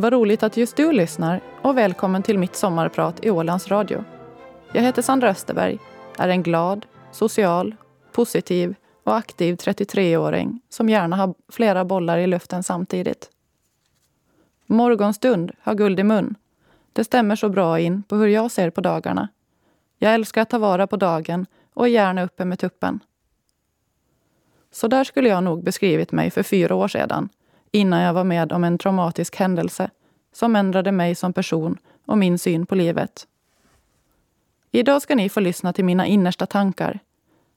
Vad roligt att just du lyssnar och välkommen till mitt sommarprat i Ålands Radio. Jag heter Sandra Österberg, är en glad, social, positiv och aktiv 33-åring som gärna har flera bollar i luften samtidigt. Morgonstund har guld i mun. Det stämmer så bra in på hur jag ser på dagarna. Jag älskar att ta vara på dagen och är gärna uppe med tuppen. Så där skulle jag nog beskrivit mig för fyra år sedan innan jag var med om en traumatisk händelse som ändrade mig som person och min syn på livet. Idag ska ni få lyssna till mina innersta tankar.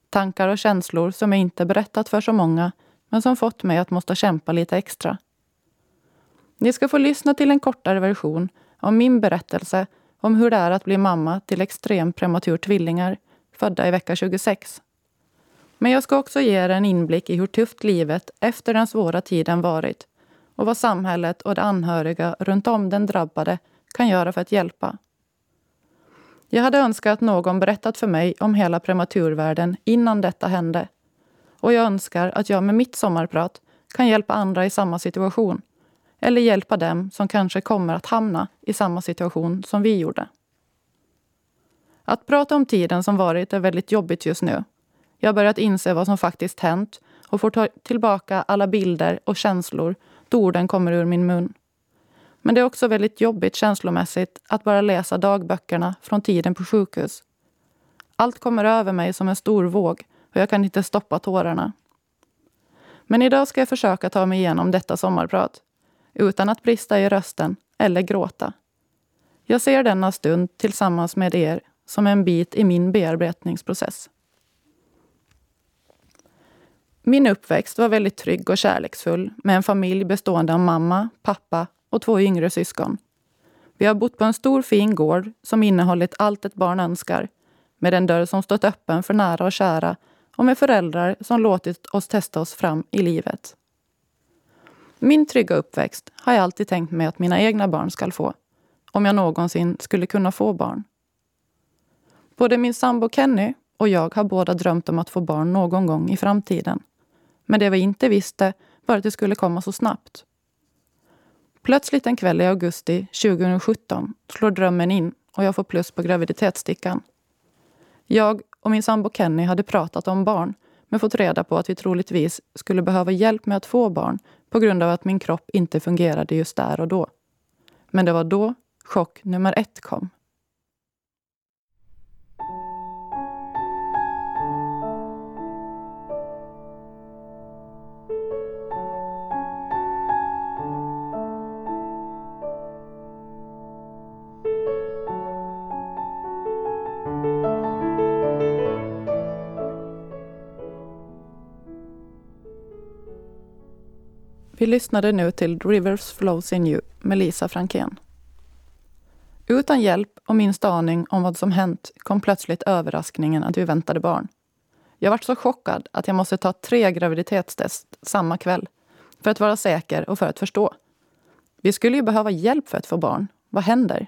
Tankar och känslor som jag inte berättat för så många men som fått mig att måste kämpa lite extra. Ni ska få lyssna till en kortare version av min berättelse om hur det är att bli mamma till extremt prematur tvillingar födda i vecka 26. Men jag ska också ge er en inblick i hur tufft livet efter den svåra tiden varit och vad samhället och de anhöriga runt om den drabbade kan göra för att hjälpa. Jag hade önskat att någon berättat för mig om hela prematurvärlden innan detta hände. Och jag önskar att jag med mitt sommarprat kan hjälpa andra i samma situation. Eller hjälpa dem som kanske kommer att hamna i samma situation som vi gjorde. Att prata om tiden som varit är väldigt jobbigt just nu. Jag har börjat inse vad som faktiskt hänt och får ta tillbaka alla bilder och känslor då orden kommer ur min mun. Men det är också väldigt jobbigt känslomässigt att bara läsa dagböckerna från tiden på sjukhus. Allt kommer över mig som en stor våg och jag kan inte stoppa tårarna. Men idag ska jag försöka ta mig igenom detta sommarprat utan att brista i rösten eller gråta. Jag ser denna stund tillsammans med er som en bit i min bearbetningsprocess. Min uppväxt var väldigt trygg och kärleksfull med en familj bestående av mamma, pappa och två yngre syskon. Vi har bott på en stor fin gård som innehållit allt ett barn önskar med en dörr som stått öppen för nära och kära och med föräldrar som låtit oss testa oss fram i livet. Min trygga uppväxt har jag alltid tänkt mig att mina egna barn ska få. Om jag någonsin skulle kunna få barn. Både min sambo Kenny och jag har båda drömt om att få barn någon gång i framtiden. Men det vi inte visste var att det skulle komma så snabbt. Plötsligt en kväll i augusti 2017 slår drömmen in och jag får plus på graviditetsstickan. Jag och min sambo Kenny hade pratat om barn men fått reda på att vi troligtvis skulle behöva hjälp med att få barn på grund av att min kropp inte fungerade just där och då. Men det var då chock nummer ett kom. Vi lyssnade nu till Rivers Flows in You med Lisa Frankén. Utan hjälp och minsta aning om vad som hänt kom plötsligt överraskningen att vi väntade barn. Jag var så chockad att jag måste ta tre graviditetstest samma kväll för att vara säker och för att förstå. Vi skulle ju behöva hjälp för att få barn. Vad händer?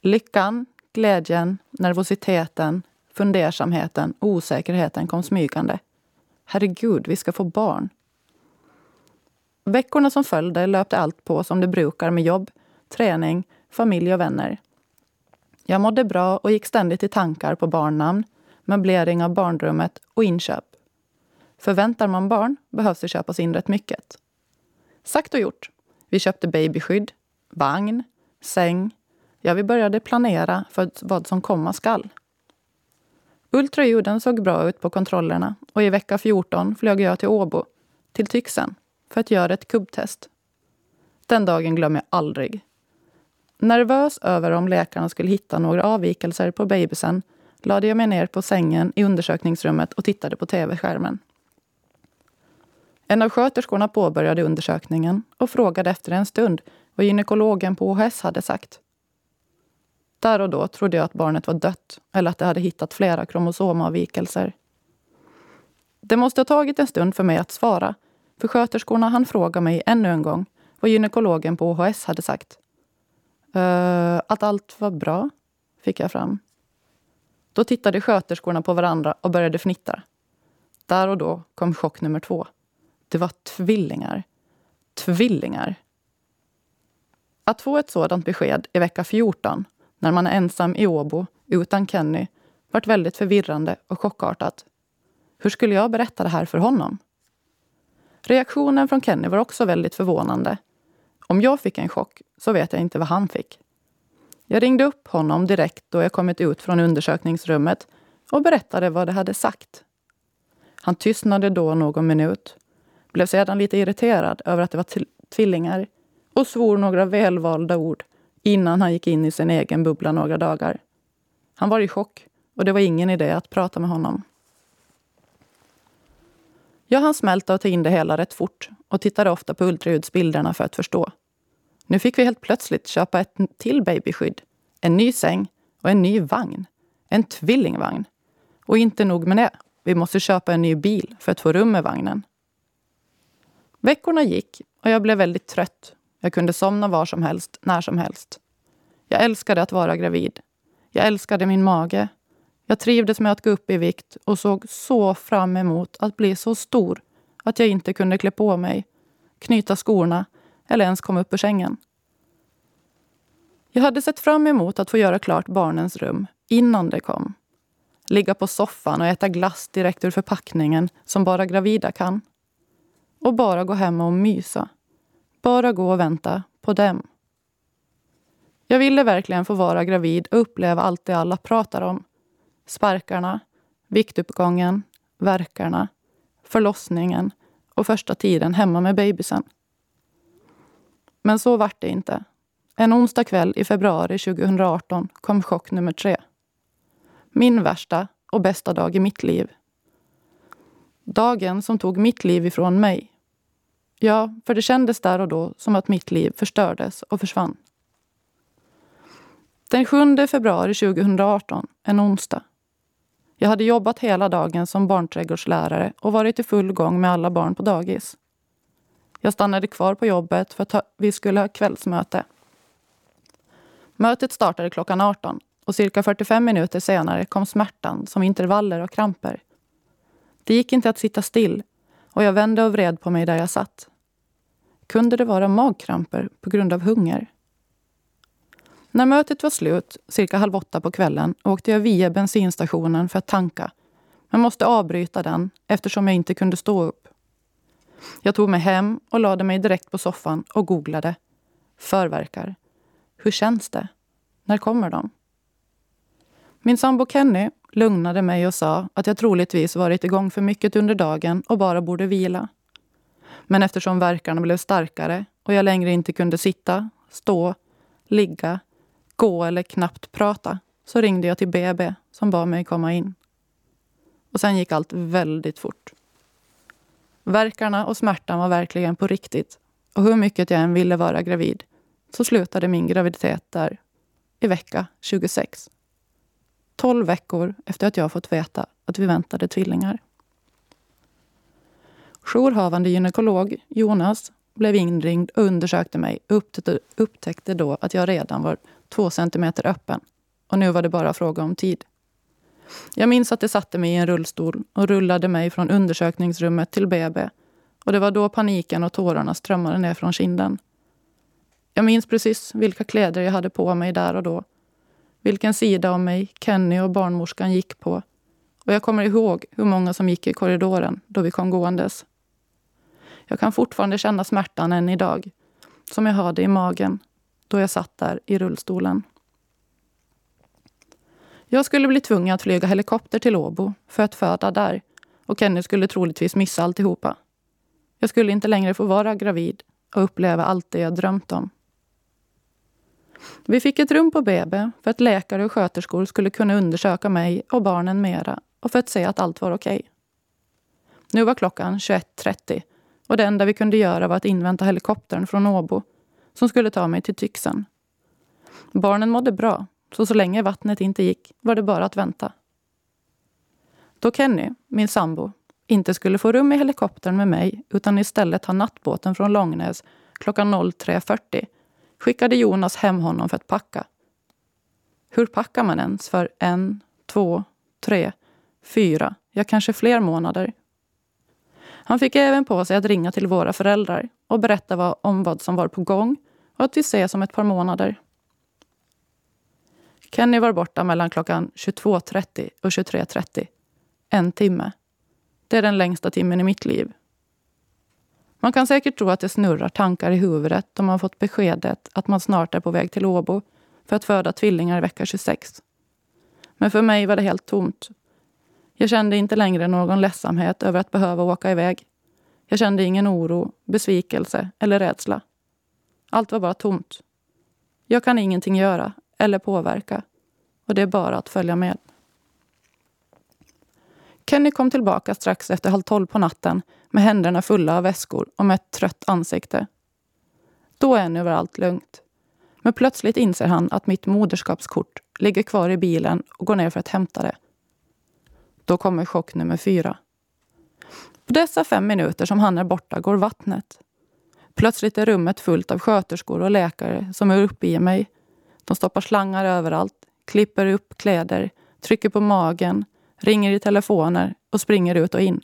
Lyckan, glädjen, nervositeten, fundersamheten och osäkerheten kom smygande. Herregud, vi ska få barn. Veckorna som följde löpte allt på som det brukar med jobb, träning, familj och vänner. Jag mådde bra och gick ständigt i tankar på barnnamn, möblering av barnrummet och inköp. Förväntar man barn behövs det köpas in rätt mycket. Sagt och gjort. Vi köpte babyskydd, vagn, säng. Ja, vi började planera för vad som komma skall. Ultraljuden såg bra ut på kontrollerna och i vecka 14 flög jag till Åbo, till Tyxen för att göra ett kubbtest. Den dagen glömmer jag aldrig. Nervös över om läkarna skulle hitta några avvikelser på bebisen lade jag mig ner på sängen i undersökningsrummet och tittade på tv-skärmen. En av sköterskorna påbörjade undersökningen och frågade efter en stund vad gynekologen på OHS hade sagt. Där och då trodde jag att barnet var dött eller att de hade hittat flera kromosomavvikelser. Det måste ha tagit en stund för mig att svara för sköterskorna han fråga mig ännu en gång vad gynekologen på OHS hade sagt. Uh, att allt var bra, fick jag fram. Då tittade sköterskorna på varandra och började fnittra. Där och då kom chock nummer två. Det var tvillingar. Tvillingar. Att få ett sådant besked i vecka 14, när man är ensam i Åbo utan Kenny, vart väldigt förvirrande och chockartat. Hur skulle jag berätta det här för honom? Reaktionen från Kenny var också väldigt förvånande. Om jag fick en chock så vet jag inte vad han fick. Jag ringde upp honom direkt då jag kommit ut från undersökningsrummet och berättade vad de hade sagt. Han tystnade då någon minut, blev sedan lite irriterad över att det var tvillingar och svor några välvalda ord innan han gick in i sin egen bubbla några dagar. Han var i chock och det var ingen idé att prata med honom. Jag hann smälta och ta in det hela rätt fort och tittade ofta på ultraljudsbilderna för att förstå. Nu fick vi helt plötsligt köpa ett till babyskydd, en ny säng och en ny vagn. En tvillingvagn. Och inte nog med det, vi måste köpa en ny bil för att få rum med vagnen. Veckorna gick och jag blev väldigt trött. Jag kunde somna var som helst, när som helst. Jag älskade att vara gravid. Jag älskade min mage. Jag trivdes med att gå upp i vikt och såg så fram emot att bli så stor att jag inte kunde klä på mig, knyta skorna eller ens komma upp ur sängen. Jag hade sett fram emot att få göra klart barnens rum innan det kom. Ligga på soffan och äta glass direkt ur förpackningen som bara gravida kan. Och bara gå hem och mysa. Bara gå och vänta på dem. Jag ville verkligen få vara gravid och uppleva allt det alla pratar om. Sparkarna, viktuppgången, verkarna, förlossningen och första tiden hemma med bebisen. Men så vart det inte. En onsdag kväll i februari 2018 kom chock nummer tre. Min värsta och bästa dag i mitt liv. Dagen som tog mitt liv ifrån mig. Ja, för det kändes där och då som att mitt liv förstördes och försvann. Den 7 februari 2018, en onsdag. Jag hade jobbat hela dagen som barnträdgårdslärare och varit i full gång med alla barn på dagis. Jag stannade kvar på jobbet för att vi skulle ha kvällsmöte. Mötet startade klockan 18 och cirka 45 minuter senare kom smärtan som intervaller och kramper. Det gick inte att sitta still och jag vände och vred på mig där jag satt. Kunde det vara magkramper på grund av hunger? När mötet var slut, cirka halv åtta på kvällen, åkte jag via bensinstationen för att tanka. Men måste avbryta den eftersom jag inte kunde stå upp. Jag tog mig hem och lade mig direkt på soffan och googlade. Förverkar. Hur känns det? När kommer de? Min sambo Kenny lugnade mig och sa att jag troligtvis varit igång för mycket under dagen och bara borde vila. Men eftersom verkarna blev starkare och jag längre inte kunde sitta, stå, ligga, gå eller knappt prata så ringde jag till BB som bad mig komma in. Och sen gick allt väldigt fort. Verkarna och smärtan var verkligen på riktigt. Och hur mycket jag än ville vara gravid så slutade min graviditet där i vecka 26. 12 veckor efter att jag fått veta att vi väntade tvillingar. Jourhavande gynekolog Jonas blev inringd och undersökte mig och upptäckte då att jag redan var två centimeter öppen. Och nu var det bara fråga om tid. Jag minns att de satte mig i en rullstol och rullade mig från undersökningsrummet till BB. Och det var då paniken och tårarna strömmade ner från kinden. Jag minns precis vilka kläder jag hade på mig där och då. Vilken sida av mig Kenny och barnmorskan gick på. Och jag kommer ihåg hur många som gick i korridoren då vi kom gåendes. Jag kan fortfarande känna smärtan än idag. Som jag hade i magen då jag satt där i rullstolen. Jag skulle bli tvungen att flyga helikopter till Åbo för att föda där och Kenny skulle troligtvis missa alltihopa. Jag skulle inte längre få vara gravid och uppleva allt det jag drömt om. Vi fick ett rum på BB för att läkare och sköterskor skulle kunna undersöka mig och barnen mera och för att se att allt var okej. Okay. Nu var klockan 21.30 och det enda vi kunde göra var att invänta helikoptern från Åbo som skulle ta mig till Tyxen. Barnen mådde bra, så så länge vattnet inte gick var det bara att vänta. Då Kenny, min sambo, inte skulle få rum i helikoptern med mig utan istället ha nattbåten från Långnäs klockan 03.40 skickade Jonas hem honom för att packa. Hur packar man ens för en, två, tre, fyra, ja kanske fler månader? Han fick även på sig att ringa till våra föräldrar och berätta vad, om vad som var på gång och att vi ses om ett par månader. Kenny var borta mellan klockan 22.30 och 23.30. En timme. Det är den längsta timmen i mitt liv. Man kan säkert tro att det snurrar tankar i huvudet om man fått beskedet att man snart är på väg till Åbo för att föda tvillingar i vecka 26. Men för mig var det helt tomt. Jag kände inte längre någon ledsamhet över att behöva åka iväg. Jag kände ingen oro, besvikelse eller rädsla. Allt var bara tomt. Jag kan ingenting göra eller påverka och det är bara att följa med. Kenny kom tillbaka strax efter halv tolv på natten med händerna fulla av väskor och med ett trött ansikte. Då är ännu allt lugnt. Men plötsligt inser han att mitt moderskapskort ligger kvar i bilen och går ner för att hämta det. Då kommer chock nummer fyra. På dessa fem minuter som han är borta går vattnet. Plötsligt är rummet fullt av sköterskor och läkare som är uppe i mig. De stoppar slangar överallt, klipper upp kläder, trycker på magen, ringer i telefoner och springer ut och in.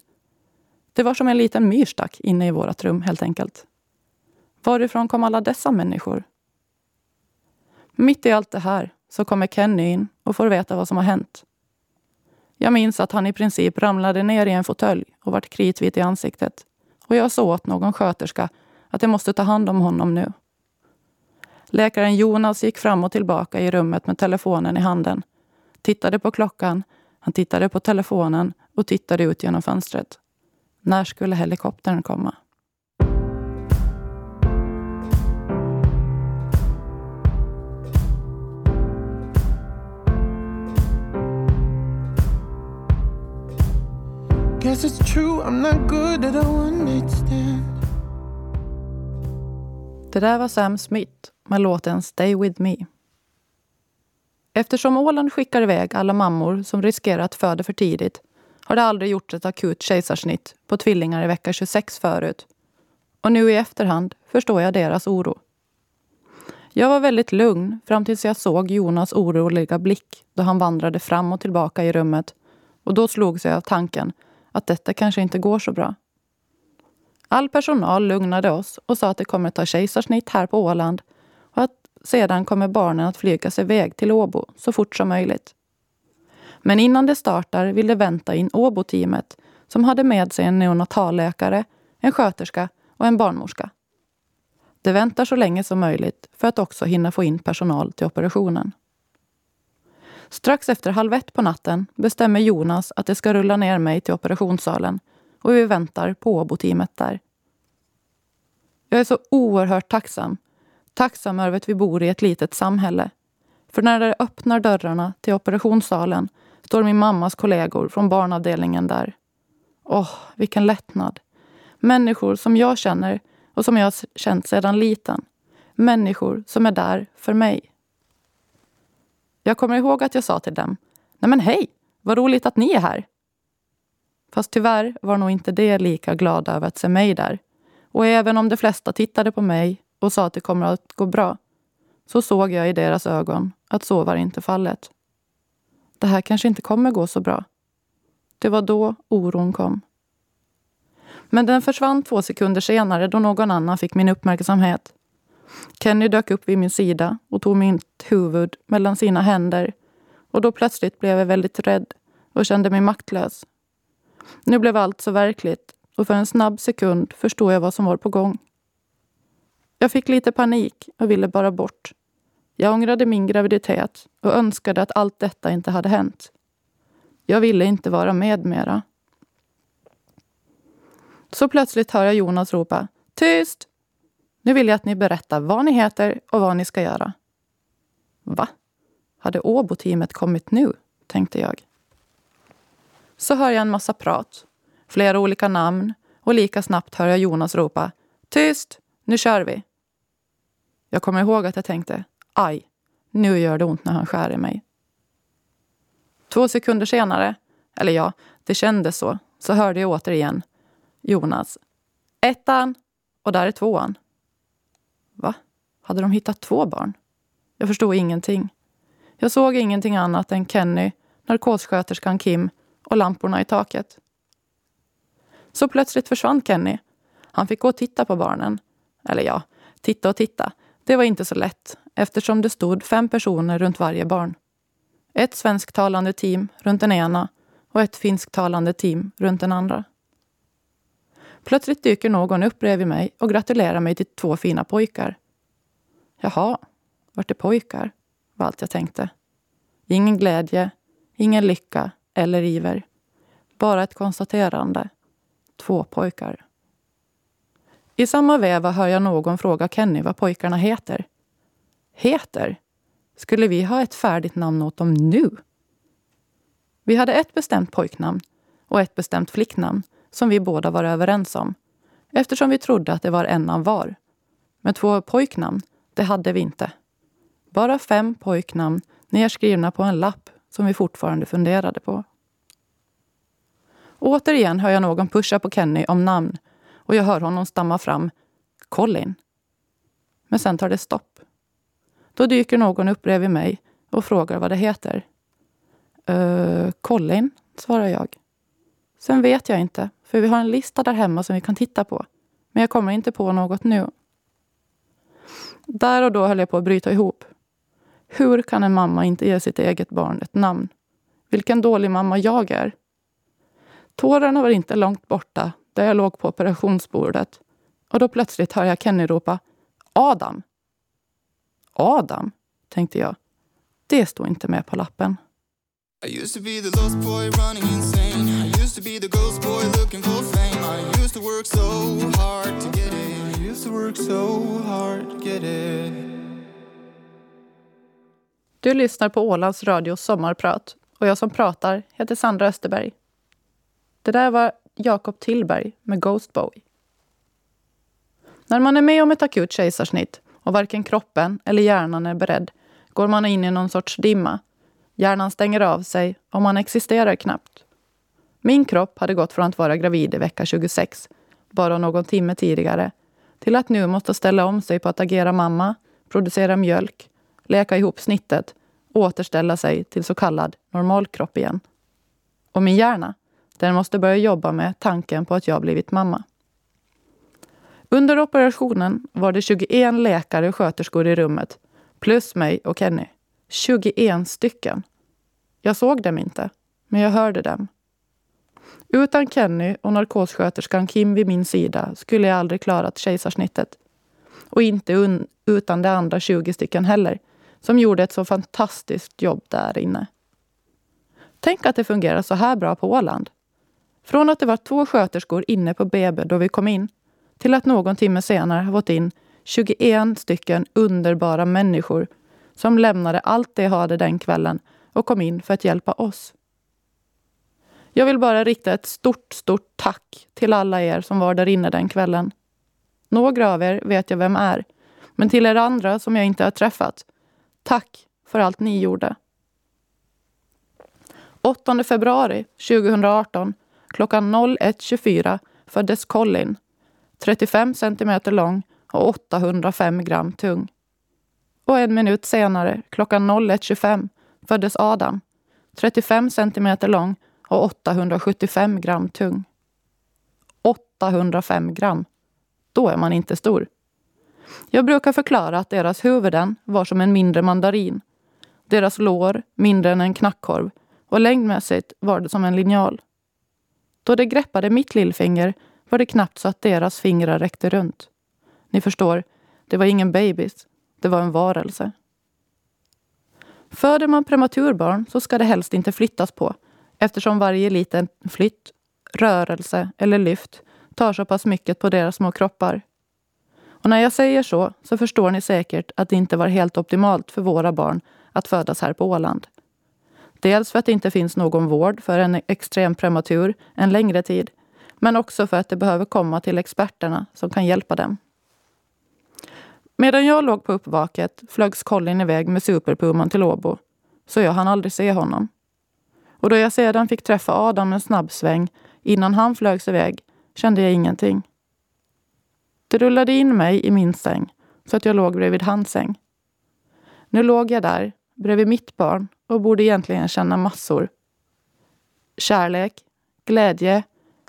Det var som en liten myrstack inne i vårt rum helt enkelt. Varifrån kom alla dessa människor? Mitt i allt det här så kommer Kenny in och får veta vad som har hänt. Jag minns att han i princip ramlade ner i en fåtölj och vart kritvit i ansiktet. Och jag sa åt någon sköterska att jag måste ta hand om honom nu. Läkaren Jonas gick fram och tillbaka i rummet med telefonen i handen. Tittade på klockan, han tittade på telefonen och tittade ut genom fönstret. När skulle helikoptern komma? Guess it's true I'm not good at a one night stand det där var Sam Smith med låten Stay with me. Eftersom Åland skickar iväg alla mammor som riskerar att föda för tidigt har det aldrig gjorts ett akut kejsarsnitt på tvillingar i vecka 26 förut. Och nu i efterhand förstår jag deras oro. Jag var väldigt lugn fram tills jag såg Jonas oroliga blick då han vandrade fram och tillbaka i rummet. Och då slogs jag av tanken att detta kanske inte går så bra. All personal lugnade oss och sa att det kommer att ta kejsarsnitt här på Åland och att sedan kommer barnen att flygas iväg till Åbo så fort som möjligt. Men innan det startar vill de vänta in Åbo-teamet som hade med sig en neonatalläkare, en sköterska och en barnmorska. De väntar så länge som möjligt för att också hinna få in personal till operationen. Strax efter halv ett på natten bestämmer Jonas att det ska rulla ner mig till operationssalen och vi väntar på Åbo-teamet där. Jag är så oerhört tacksam. Tacksam över att vi bor i ett litet samhälle. För när det öppnar dörrarna till operationssalen står min mammas kollegor från barnavdelningen där. Åh, vilken lättnad. Människor som jag känner och som jag har känt sedan liten. Människor som är där för mig. Jag kommer ihåg att jag sa till dem. Nej men hej, vad roligt att ni är här. Fast tyvärr var nog inte det lika glada över att se mig där. Och även om de flesta tittade på mig och sa att det kommer att gå bra, så såg jag i deras ögon att så var inte fallet. Det här kanske inte kommer gå så bra. Det var då oron kom. Men den försvann två sekunder senare då någon annan fick min uppmärksamhet. Kenny dök upp vid min sida och tog mitt huvud mellan sina händer och då plötsligt blev jag väldigt rädd och kände mig maktlös. Nu blev allt så verkligt och för en snabb sekund förstod jag vad som var på gång. Jag fick lite panik och ville bara bort. Jag ångrade min graviditet och önskade att allt detta inte hade hänt. Jag ville inte vara med mera. Så plötsligt hör jag Jonas ropa Tyst! Nu vill jag att ni berättar vad ni heter och vad ni ska göra. Va? Hade Åbo-teamet kommit nu? tänkte jag. Så hör jag en massa prat, flera olika namn och lika snabbt hör jag Jonas ropa Tyst! Nu kör vi! Jag kommer ihåg att jag tänkte Aj, nu gör det ont när han skär i mig. Två sekunder senare, eller ja, det kändes så, så hörde jag återigen Jonas. Ettan och där är tvåan. Va? Hade de hittat två barn? Jag förstod ingenting. Jag såg ingenting annat än Kenny, narkossköterskan Kim och lamporna i taket. Så plötsligt försvann Kenny. Han fick gå och titta på barnen. Eller ja, titta och titta. Det var inte så lätt eftersom det stod fem personer runt varje barn. Ett svensktalande team runt den ena och ett finsktalande team runt den andra. Plötsligt dyker någon upp bredvid mig och gratulerar mig till två fina pojkar. Jaha, vart är pojkar? var allt jag tänkte. Ingen glädje, ingen lycka eller iver. Bara ett konstaterande. Två pojkar. I samma veva hör jag någon fråga Kenny vad pojkarna heter. Heter? Skulle vi ha ett färdigt namn åt dem nu? Vi hade ett bestämt pojknamn och ett bestämt flicknamn som vi båda var överens om eftersom vi trodde att det var en av var. Men två pojknamn, det hade vi inte. Bara fem pojknamn nerskrivna på en lapp som vi fortfarande funderade på. Återigen hör jag någon pusha på Kenny om namn och jag hör honom stamma fram Colin. Men sen tar det stopp. Då dyker någon upp bredvid mig och frågar vad det heter. Uh, Colin, svarar jag. Sen vet jag inte, för vi har en lista där hemma som vi kan titta på. Men jag kommer inte på något nu. Där och då höll jag på att bryta ihop. Hur kan en mamma inte ge sitt eget barn ett namn? Vilken dålig mamma jag är. Tårarna var inte långt borta där jag låg på operationsbordet och då plötsligt hör jag Kenny ropa Adam. Adam, tänkte jag. Det stod inte med på lappen. I used to be the lost boy running insane I used to be the ghost boy looking for fame I used to work so hard to get it I used to work so hard to get it du lyssnar på Ålands Radios sommarprat och jag som pratar heter Sandra Österberg. Det där var Jakob Tillberg med Ghost Boy. När man är med om ett akut kejsarsnitt och varken kroppen eller hjärnan är beredd går man in i någon sorts dimma. Hjärnan stänger av sig och man existerar knappt. Min kropp hade gått från att vara gravid i vecka 26, bara någon timme tidigare, till att nu måste ställa om sig på att agera mamma, producera mjölk, leka ihop snittet och återställa sig till så kallad normalkropp igen. Och min hjärna, den måste börja jobba med tanken på att jag blivit mamma. Under operationen var det 21 läkare och sköterskor i rummet, plus mig och Kenny. 21 stycken. Jag såg dem inte, men jag hörde dem. Utan Kenny och narkossköterskan Kim vid min sida skulle jag aldrig klarat kejsarsnittet. Och inte utan de andra 20 stycken heller, som gjorde ett så fantastiskt jobb där inne. Tänk att det fungerar så här bra på Åland. Från att det var två sköterskor inne på BB då vi kom in till att någon timme senare har fått in 21 stycken underbara människor som lämnade allt de hade den kvällen och kom in för att hjälpa oss. Jag vill bara rikta ett stort, stort tack till alla er som var där inne den kvällen. Några av er vet jag vem är, men till er andra som jag inte har träffat, tack för allt ni gjorde. 8 februari 2018 klockan 01.24 föddes Colin, 35 centimeter lång och 805 gram tung. Och en minut senare, klockan 01.25, föddes Adam, 35 centimeter lång och 875 gram tung. 805 gram. Då är man inte stor. Jag brukar förklara att deras huvuden var som en mindre mandarin. Deras lår mindre än en knackkorv och längdmässigt var det som en linjal. Då de greppade mitt lillfinger var det knappt så att deras fingrar räckte runt. Ni förstår, det var ingen babys. Det var en varelse. Föder man prematurbarn så ska det helst inte flyttas på eftersom varje liten flytt, rörelse eller lyft tar så pass mycket på deras små kroppar. Och när jag säger så, så förstår ni säkert att det inte var helt optimalt för våra barn att födas här på Åland. Dels för att det inte finns någon vård för en extrem prematur en längre tid, men också för att det behöver komma till experterna som kan hjälpa dem. Medan jag låg på uppvaket flögs Colin iväg med Superpuman till Åbo, så jag hann aldrig se honom. Och då jag sedan fick träffa Adam en snabbsväng innan han flögs iväg kände jag ingenting. Det rullade in mig i min säng så att jag låg bredvid hans säng. Nu låg jag där bredvid mitt barn och borde egentligen känna massor. Kärlek, glädje,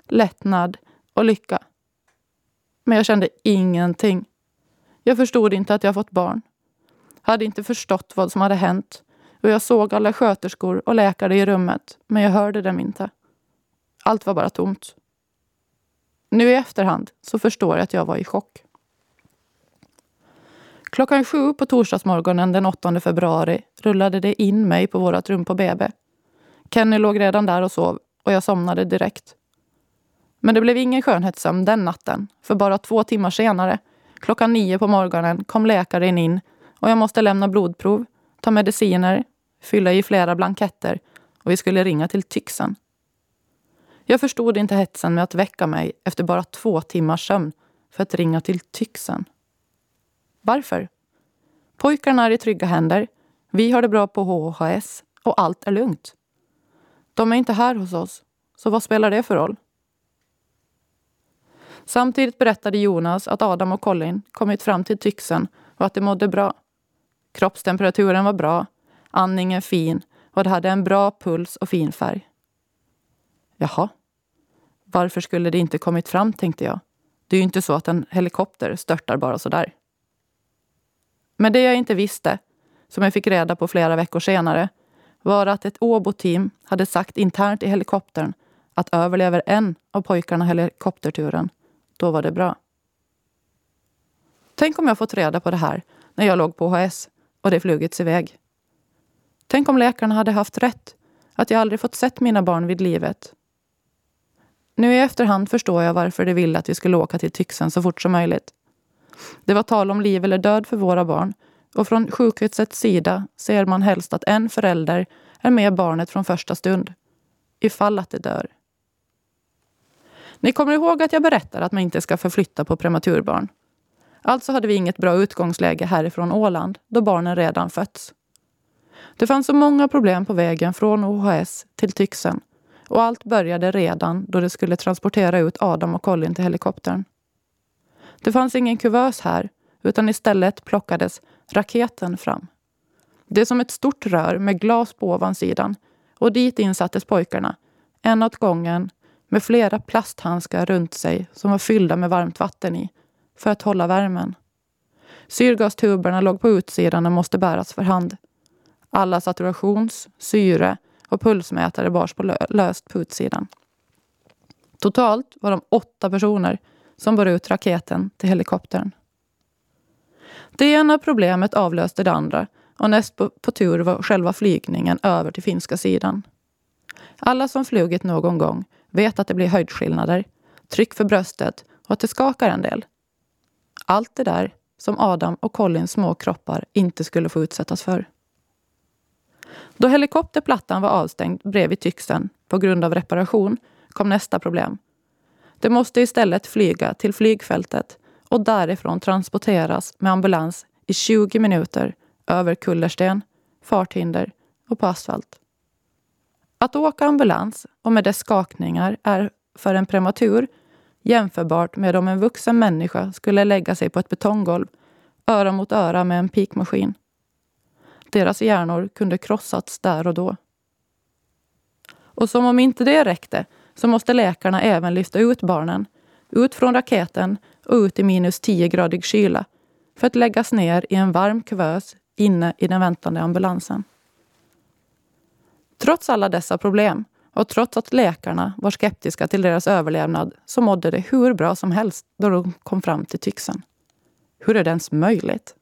lättnad och lycka. Men jag kände ingenting. Jag förstod inte att jag fått barn. Hade inte förstått vad som hade hänt och jag såg alla sköterskor och läkare i rummet, men jag hörde dem inte. Allt var bara tomt. Nu i efterhand så förstår jag att jag var i chock. Klockan sju på torsdagsmorgonen den 8 februari rullade det in mig på vårt rum på BB. Kenny låg redan där och sov och jag somnade direkt. Men det blev ingen skönhetssömn den natten, för bara två timmar senare, klockan nio på morgonen, kom läkaren in och jag måste lämna blodprov, ta mediciner, fylla i flera blanketter och vi skulle ringa till Tyxen. Jag förstod inte hetsen med att väcka mig efter bara två timmars sömn för att ringa till Tyxen. Varför? Pojkarna är i trygga händer, vi har det bra på HHS och allt är lugnt. De är inte här hos oss, så vad spelar det för roll? Samtidigt berättade Jonas att Adam och Colin kommit fram till Tyxen och att de mådde bra. Kroppstemperaturen var bra, andningen fin och de hade en bra puls och fin färg. Jaha. Varför skulle det inte kommit fram, tänkte jag. Det är ju inte så att en helikopter störtar bara sådär. Men det jag inte visste, som jag fick reda på flera veckor senare, var att ett Åbo-team hade sagt internt i helikoptern att överlever en av pojkarna helikopterturen, då var det bra. Tänk om jag fått reda på det här när jag låg på HS och det flugits iväg. Tänk om läkarna hade haft rätt, att jag aldrig fått sett mina barn vid livet. Nu i efterhand förstår jag varför de ville att vi skulle åka till Tyxen så fort som möjligt. Det var tal om liv eller död för våra barn och från sjukhusets sida ser man helst att en förälder är med barnet från första stund, ifall att det dör. Ni kommer ihåg att jag berättade att man inte ska förflytta på prematurbarn. Alltså hade vi inget bra utgångsläge härifrån Åland, då barnen redan fötts. Det fanns så många problem på vägen från OHS till Tyxen och allt började redan då de skulle transportera ut Adam och Colin till helikoptern. Det fanns ingen kuvös här, utan istället plockades raketen fram. Det är som ett stort rör med glas på ovansidan och dit insattes pojkarna, en åt gången med flera plasthandskar runt sig som var fyllda med varmt vatten i för att hålla värmen. Syrgastuberna låg på utsidan och måste bäras för hand. Alla saturations-, syre och pulsmätare bars på löst på utsidan. Totalt var de åtta personer som bar ut raketen till helikoptern. Det ena problemet avlöste det andra och näst på, på tur var själva flygningen över till finska sidan. Alla som flugit någon gång vet att det blir höjdskillnader, tryck för bröstet och att det skakar en del. Allt det där som Adam och Collins små kroppar inte skulle få utsättas för. Då helikopterplattan var avstängd bredvid Tyxen på grund av reparation kom nästa problem. Det måste istället flyga till flygfältet och därifrån transporteras med ambulans i 20 minuter över kullersten, farthinder och på asfalt. Att åka ambulans och med dess skakningar är för en prematur jämförbart med om en vuxen människa skulle lägga sig på ett betonggolv öra mot öra med en pikmaskin. Deras hjärnor kunde krossats där och då. Och som om inte det räckte så måste läkarna även lyfta ut barnen, ut från raketen och ut i minus 10 gradig kyla för att läggas ner i en varm kuvös inne i den väntande ambulansen. Trots alla dessa problem och trots att läkarna var skeptiska till deras överlevnad så mådde de hur bra som helst då de kom fram till Tyxen. Hur är det ens möjligt?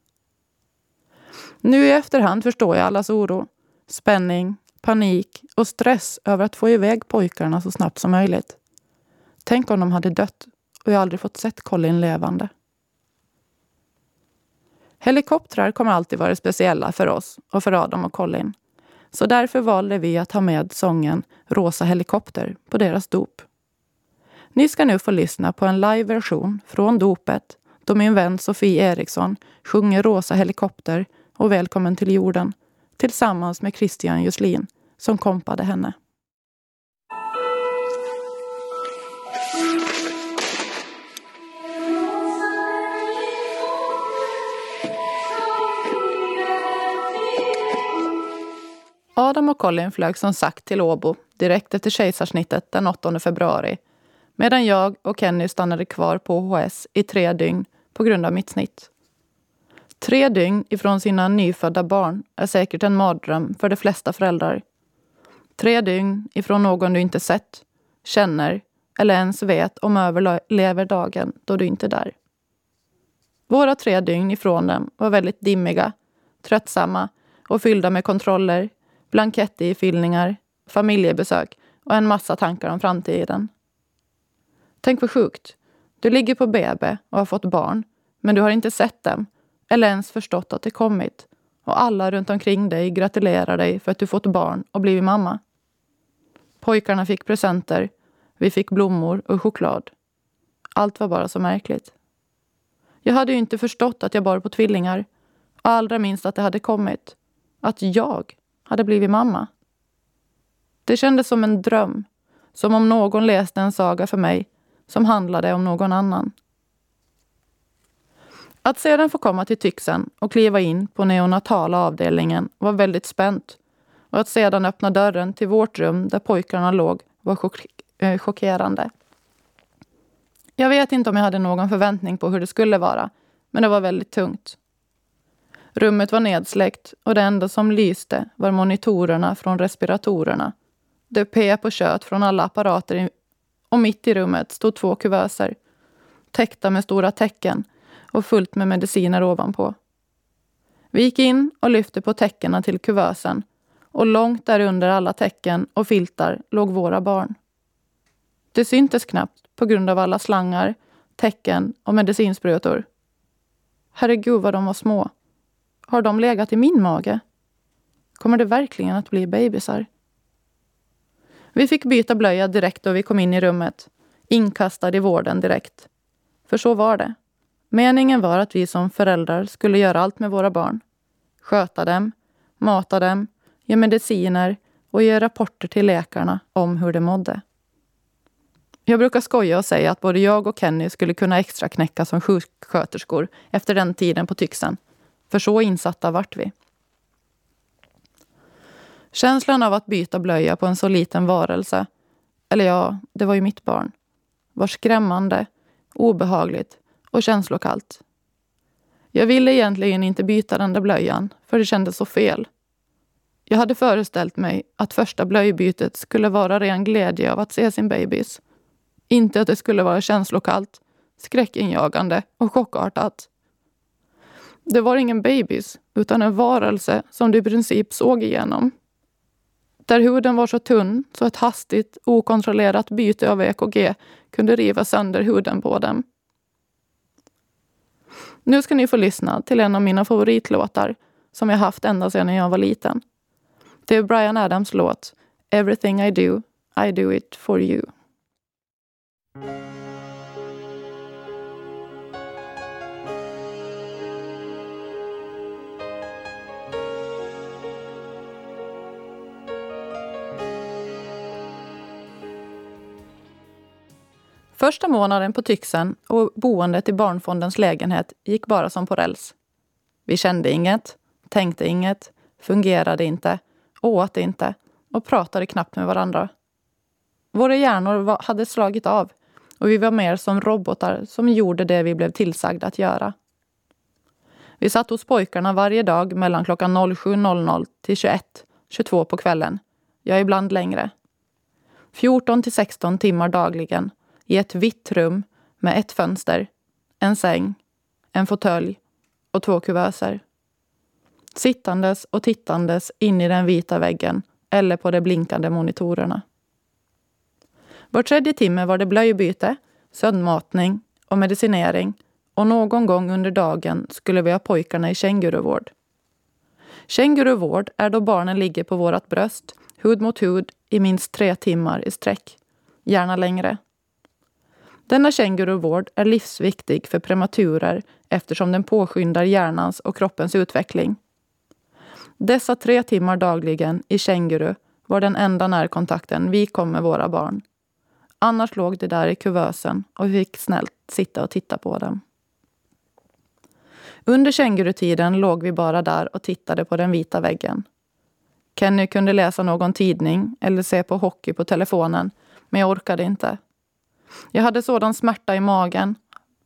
Nu i efterhand förstår jag allas oro, spänning, panik och stress över att få iväg pojkarna så snabbt som möjligt. Tänk om de hade dött och jag aldrig fått sett Colin levande. Helikoptrar kommer alltid vara speciella för oss och för Adam och Colin. Så därför valde vi att ha med sången Rosa helikopter på deras dop. Ni ska nu få lyssna på en live-version från dopet då min vän Sofie Eriksson sjunger Rosa helikopter och Välkommen till jorden tillsammans med Christian Juslin som kompade henne. Adam och Colin flög som sagt till Åbo direkt efter kejsarsnittet den 8 februari medan jag och Kenny stannade kvar på OHS i tre dygn på grund av mitt snitt. Tre dygn ifrån sina nyfödda barn är säkert en mardröm för de flesta föräldrar. Tre dygn ifrån någon du inte sett, känner eller ens vet om överlever dagen då du inte är där. Våra tre dygn ifrån dem var väldigt dimmiga, tröttsamma och fyllda med kontroller, blankettifyllningar, familjebesök och en massa tankar om framtiden. Tänk vad sjukt. Du ligger på BB och har fått barn, men du har inte sett dem eller ens förstått att det kommit. Och alla runt omkring dig gratulerar dig för att du fått barn och blivit mamma. Pojkarna fick presenter, vi fick blommor och choklad. Allt var bara så märkligt. Jag hade ju inte förstått att jag bar på tvillingar. Och allra minst att det hade kommit. Att jag hade blivit mamma. Det kändes som en dröm. Som om någon läste en saga för mig som handlade om någon annan. Att sedan få komma till Tyxen och kliva in på neonatala avdelningen var väldigt spänt. Och att sedan öppna dörren till vårt rum där pojkarna låg var chock eh, chockerande. Jag vet inte om jag hade någon förväntning på hur det skulle vara, men det var väldigt tungt. Rummet var nedsläckt och det enda som lyste var monitorerna från respiratorerna. Det pep och kött från alla apparater och mitt i rummet stod två kuvöser täckta med stora täcken och fullt med mediciner ovanpå. Vi gick in och lyfte på täckena till kuvösen och långt därunder alla täcken och filtar låg våra barn. Det syntes knappt på grund av alla slangar, täcken och medicinsprutor. Herregud vad de var små. Har de legat i min mage? Kommer det verkligen att bli bebisar? Vi fick byta blöja direkt då vi kom in i rummet. Inkastad i vården direkt. För så var det. Meningen var att vi som föräldrar skulle göra allt med våra barn. Sköta dem, mata dem, ge mediciner och ge rapporter till läkarna om hur de mådde. Jag brukar skoja och säga att både jag och Kenny skulle kunna extra knäcka som sjuksköterskor efter den tiden på Tyxen. För så insatta vart vi. Känslan av att byta blöja på en så liten varelse, eller ja, det var ju mitt barn, var skrämmande, obehagligt och känslokallt. Jag ville egentligen inte byta den där blöjan, för det kändes så fel. Jag hade föreställt mig att första blöjbytet skulle vara ren glädje av att se sin bebis. Inte att det skulle vara känslokallt, skräckinjagande och chockartat. Det var ingen bebis, utan en varelse som du i princip såg igenom. Där huden var så tunn så ett hastigt, okontrollerat byte av EKG kunde riva sönder huden på dem. Nu ska ni få lyssna till en av mina favoritlåtar som jag haft ända sedan jag var liten. Det är Brian Adams låt Everything I do, I do it for you. Första månaden på Tyxen och boendet i Barnfondens lägenhet gick bara som på räls. Vi kände inget, tänkte inget, fungerade inte, åt inte och pratade knappt med varandra. Våra hjärnor hade slagit av och vi var mer som robotar som gjorde det vi blev tillsagda att göra. Vi satt hos pojkarna varje dag mellan klockan 07.00 till 21, 22 på kvällen. Ja, ibland längre. 14 till 16 timmar dagligen i ett vitt rum med ett fönster, en säng, en fåtölj och två kuvöser. Sittandes och tittandes in i den vita väggen eller på de blinkande monitorerna. Var tredje timme var det blöjbyte, sömnmatning och medicinering och någon gång under dagen skulle vi ha pojkarna i känguruvård. Känguruvård är då barnen ligger på vårt bröst, hud mot hud, i minst tre timmar i sträck. Gärna längre. Denna känguruvård är livsviktig för prematurer eftersom den påskyndar hjärnans och kroppens utveckling. Dessa tre timmar dagligen i känguru var den enda närkontakten vi kom med våra barn. Annars låg de där i kuvösen och vi fick snällt sitta och titta på dem. Under kängurutiden låg vi bara där och tittade på den vita väggen. Kenny kunde läsa någon tidning eller se på hockey på telefonen, men jag orkade inte. Jag hade sådan smärta i magen,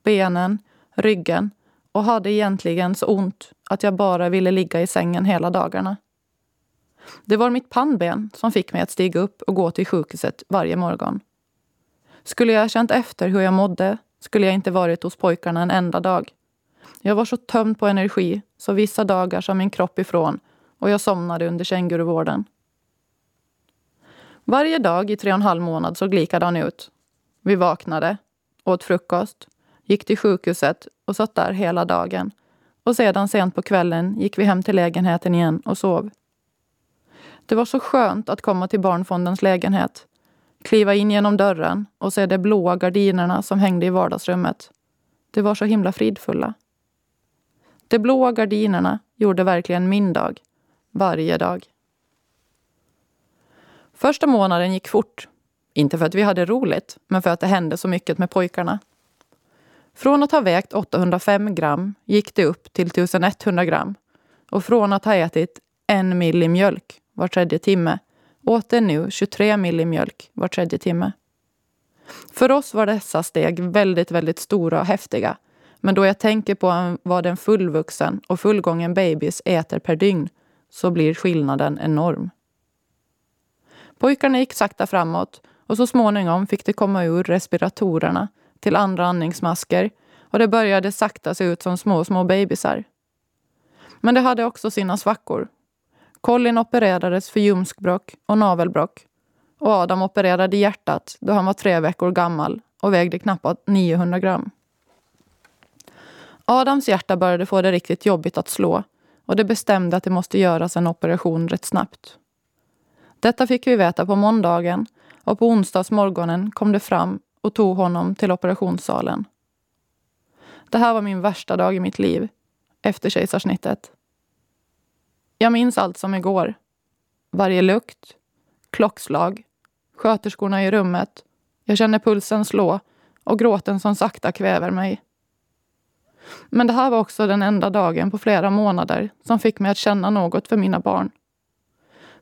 benen, ryggen och hade egentligen så ont att jag bara ville ligga i sängen hela dagarna. Det var mitt pannben som fick mig att stiga upp och gå till sjukhuset varje morgon. Skulle jag känt efter hur jag mådde skulle jag inte varit hos pojkarna en enda dag. Jag var så tömd på energi så vissa dagar sa min kropp ifrån och jag somnade under känguruvården. Varje dag i tre och en halv månad såg likadan ut. Vi vaknade, åt frukost, gick till sjukhuset och satt där hela dagen. Och sedan sent på kvällen gick vi hem till lägenheten igen och sov. Det var så skönt att komma till Barnfondens lägenhet. Kliva in genom dörren och se de blåa gardinerna som hängde i vardagsrummet. De var så himla fridfulla. De blåa gardinerna gjorde verkligen min dag. Varje dag. Första månaden gick fort. Inte för att vi hade roligt, men för att det hände så mycket med pojkarna. Från att ha vägt 805 gram gick det upp till 1100 gram. Och från att ha ätit en milli mjölk var tredje timme åt det nu 23 milli mjölk var tredje timme. För oss var dessa steg väldigt, väldigt stora och häftiga. Men då jag tänker på vad en fullvuxen och fullgången babys äter per dygn så blir skillnaden enorm. Pojkarna gick sakta framåt och så småningom fick de komma ur respiratorerna till andra andningsmasker och det började sakta se ut som små, små bebisar. Men det hade också sina svackor. Colin opererades för ljumskbråck och navelbråck och Adam opererade hjärtat då han var tre veckor gammal och vägde knappt 900 gram. Adams hjärta började få det riktigt jobbigt att slå och det bestämde att det måste göras en operation rätt snabbt. Detta fick vi veta på måndagen och på onsdagsmorgonen kom det fram och tog honom till operationssalen. Det här var min värsta dag i mitt liv, efter kejsarsnittet. Jag minns allt som igår. Varje lukt, klockslag, sköterskorna i rummet. Jag känner pulsen slå och gråten som sakta kväver mig. Men det här var också den enda dagen på flera månader som fick mig att känna något för mina barn.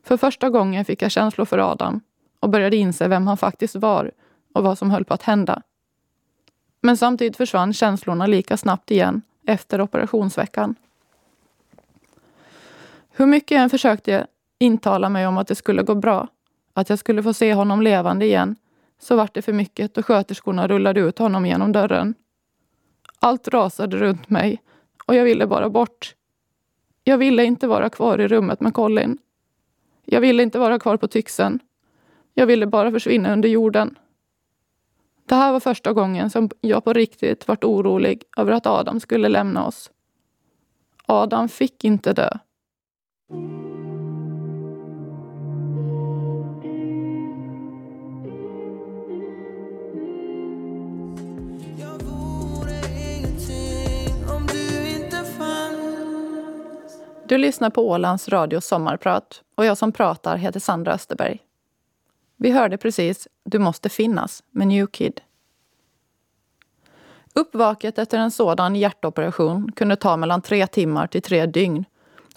För första gången fick jag känslor för Adam och började inse vem han faktiskt var och vad som höll på att hända. Men samtidigt försvann känslorna lika snabbt igen efter operationsveckan. Hur mycket jag än försökte intala mig om att det skulle gå bra, att jag skulle få se honom levande igen, så vart det för mycket och sköterskorna rullade ut honom genom dörren. Allt rasade runt mig och jag ville bara bort. Jag ville inte vara kvar i rummet med Colin. Jag ville inte vara kvar på Tyxen. Jag ville bara försvinna under jorden. Det här var första gången som jag på riktigt vart orolig över att Adam skulle lämna oss. Adam fick inte dö. Du lyssnar på Ålands Radio Sommarprat och jag som pratar heter Sandra Österberg. Vi hörde precis Du måste finnas med New Kid. Uppvaket efter en sådan hjärtoperation kunde ta mellan tre timmar till tre dygn.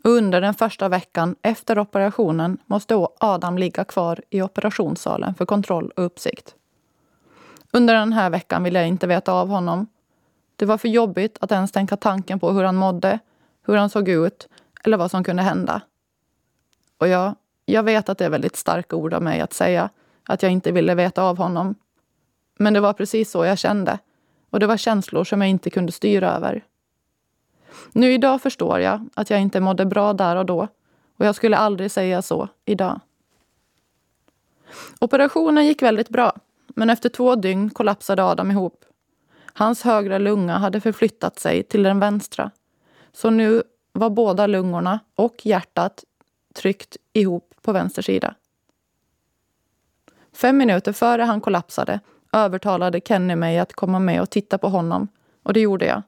Och under den första veckan efter operationen måste Adam ligga kvar i operationssalen för kontroll och uppsikt. Under den här veckan ville jag inte veta av honom. Det var för jobbigt att ens tänka tanken på hur han mådde, hur han såg ut eller vad som kunde hända. Och jag jag vet att det är väldigt starka ord av mig att säga att jag inte ville veta av honom. Men det var precis så jag kände. Och det var känslor som jag inte kunde styra över. Nu idag förstår jag att jag inte mådde bra där och då. Och jag skulle aldrig säga så idag. Operationen gick väldigt bra. Men efter två dygn kollapsade Adam ihop. Hans högra lunga hade förflyttat sig till den vänstra. Så nu var båda lungorna och hjärtat tryckt ihop på vänster sida. Fem minuter före han kollapsade övertalade Kenny mig att komma med och titta på honom och det gjorde jag.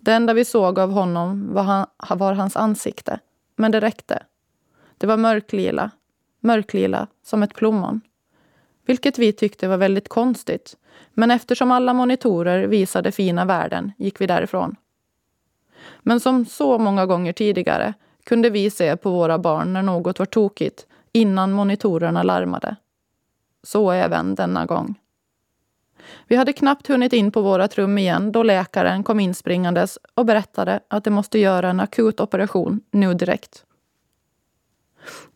Det enda vi såg av honom var, han, var hans ansikte, men det räckte. Det var mörklila, mörklila som ett plommon. Vilket vi tyckte var väldigt konstigt, men eftersom alla monitorer visade fina värden gick vi därifrån. Men som så många gånger tidigare kunde vi se på våra barn när något var tokigt innan monitorerna larmade. Så även denna gång. Vi hade knappt hunnit in på vårat rum igen då läkaren kom inspringandes och berättade att de måste göra en akut operation nu direkt.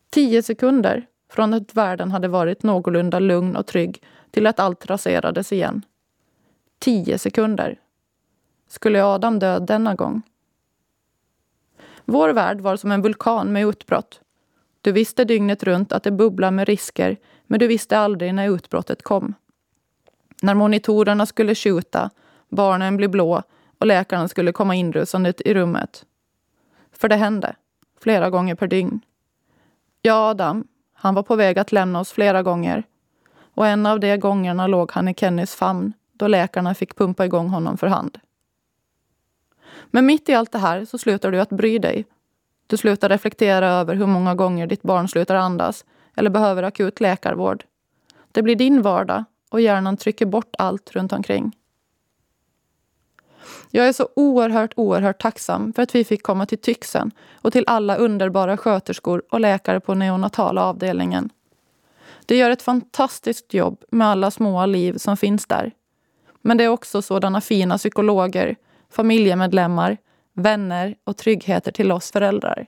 Tio sekunder från att världen hade varit någorlunda lugn och trygg till att allt raserades igen. Tio sekunder. Skulle Adam dö denna gång? Vår värld var som en vulkan med utbrott. Du visste dygnet runt att det bubblade med risker, men du visste aldrig när utbrottet kom. När monitorerna skulle skjuta, barnen bli blå och läkarna skulle komma inrusande i rummet. För det hände. Flera gånger per dygn. Ja, Adam, han var på väg att lämna oss flera gånger. Och en av de gångerna låg han i Kennys famn då läkarna fick pumpa igång honom för hand. Men mitt i allt det här så slutar du att bry dig. Du slutar reflektera över hur många gånger ditt barn slutar andas eller behöver akut läkarvård. Det blir din vardag och hjärnan trycker bort allt runt omkring. Jag är så oerhört, oerhört tacksam för att vi fick komma till Tyxen och till alla underbara sköterskor och läkare på neonatala avdelningen. De gör ett fantastiskt jobb med alla små liv som finns där. Men det är också sådana fina psykologer, familjemedlemmar, vänner och tryggheter till oss föräldrar.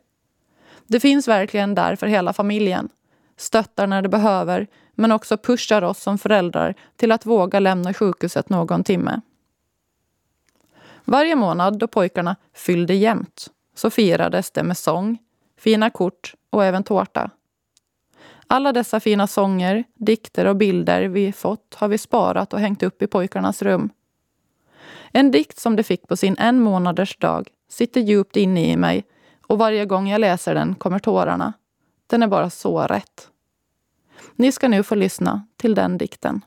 Det finns verkligen där för hela familjen. Stöttar när det behöver, men också pushar oss som föräldrar till att våga lämna sjukhuset någon timme. Varje månad då pojkarna fyllde jämnt så firades det med sång, fina kort och även tårta. Alla dessa fina sånger, dikter och bilder vi fått har vi sparat och hängt upp i pojkarnas rum. En dikt som de fick på sin en månaders dag sitter djupt inne i mig och varje gång jag läser den kommer tårarna. Den är bara så rätt. Ni ska nu få lyssna till den dikten.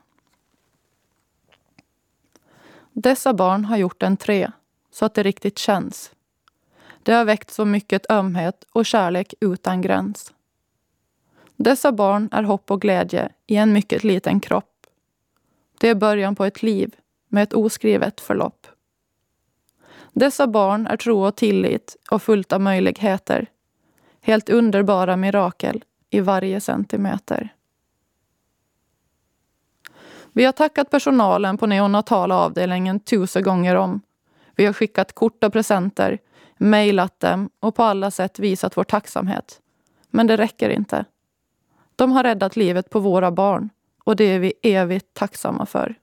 Dessa barn har gjort entré så att det riktigt känns. Det har väckt så mycket ömhet och kärlek utan gräns. Dessa barn är hopp och glädje i en mycket liten kropp. Det är början på ett liv med ett oskrivet förlopp. Dessa barn är tro och tillit och fullt av möjligheter. Helt underbara mirakel i varje centimeter. Vi har tackat personalen på neonatala avdelningen tusen gånger om. Vi har skickat kort och presenter, mejlat dem och på alla sätt visat vår tacksamhet. Men det räcker inte. De har räddat livet på våra barn och det är vi evigt tacksamma för.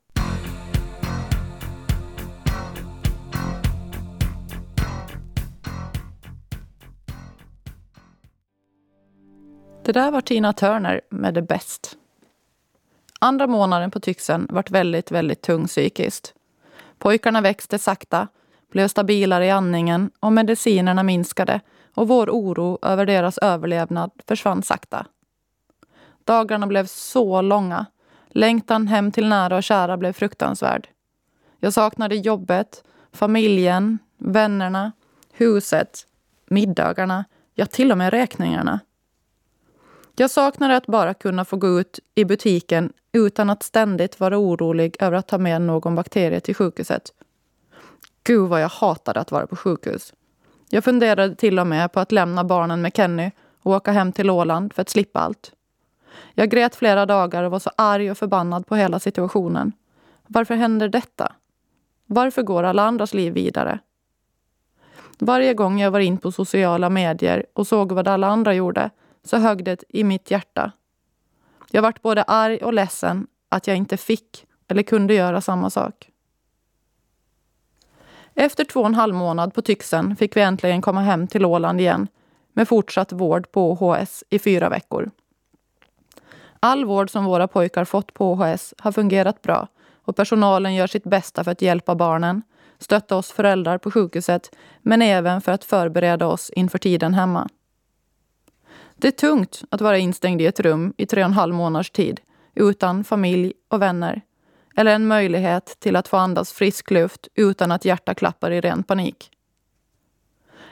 Det där var Tina Turner med The Best. Andra månaden på Tyxen vart väldigt, väldigt tung psykiskt. Pojkarna växte sakta, blev stabilare i andningen och medicinerna minskade och vår oro över deras överlevnad försvann sakta. Dagarna blev så långa. Längtan hem till nära och kära blev fruktansvärd. Jag saknade jobbet, familjen, vännerna, huset, middagarna, ja till och med räkningarna. Jag saknade att bara kunna få gå ut i butiken utan att ständigt vara orolig över att ta med någon bakterie till sjukhuset. Gud vad jag hatade att vara på sjukhus. Jag funderade till och med på att lämna barnen med Kenny och åka hem till Åland för att slippa allt. Jag grät flera dagar och var så arg och förbannad på hela situationen. Varför händer detta? Varför går alla andras liv vidare? Varje gång jag var in på sociala medier och såg vad alla andra gjorde så högg det i mitt hjärta. Jag vart både arg och ledsen att jag inte fick eller kunde göra samma sak. Efter två och en halv månad på Tyxen fick vi äntligen komma hem till Åland igen med fortsatt vård på OHS i fyra veckor. All vård som våra pojkar fått på OHS har fungerat bra och personalen gör sitt bästa för att hjälpa barnen, stötta oss föräldrar på sjukhuset men även för att förbereda oss inför tiden hemma. Det är tungt att vara instängd i ett rum i tre och en halv månaders tid utan familj och vänner. Eller en möjlighet till att få andas frisk luft utan att hjärta klappar i ren panik.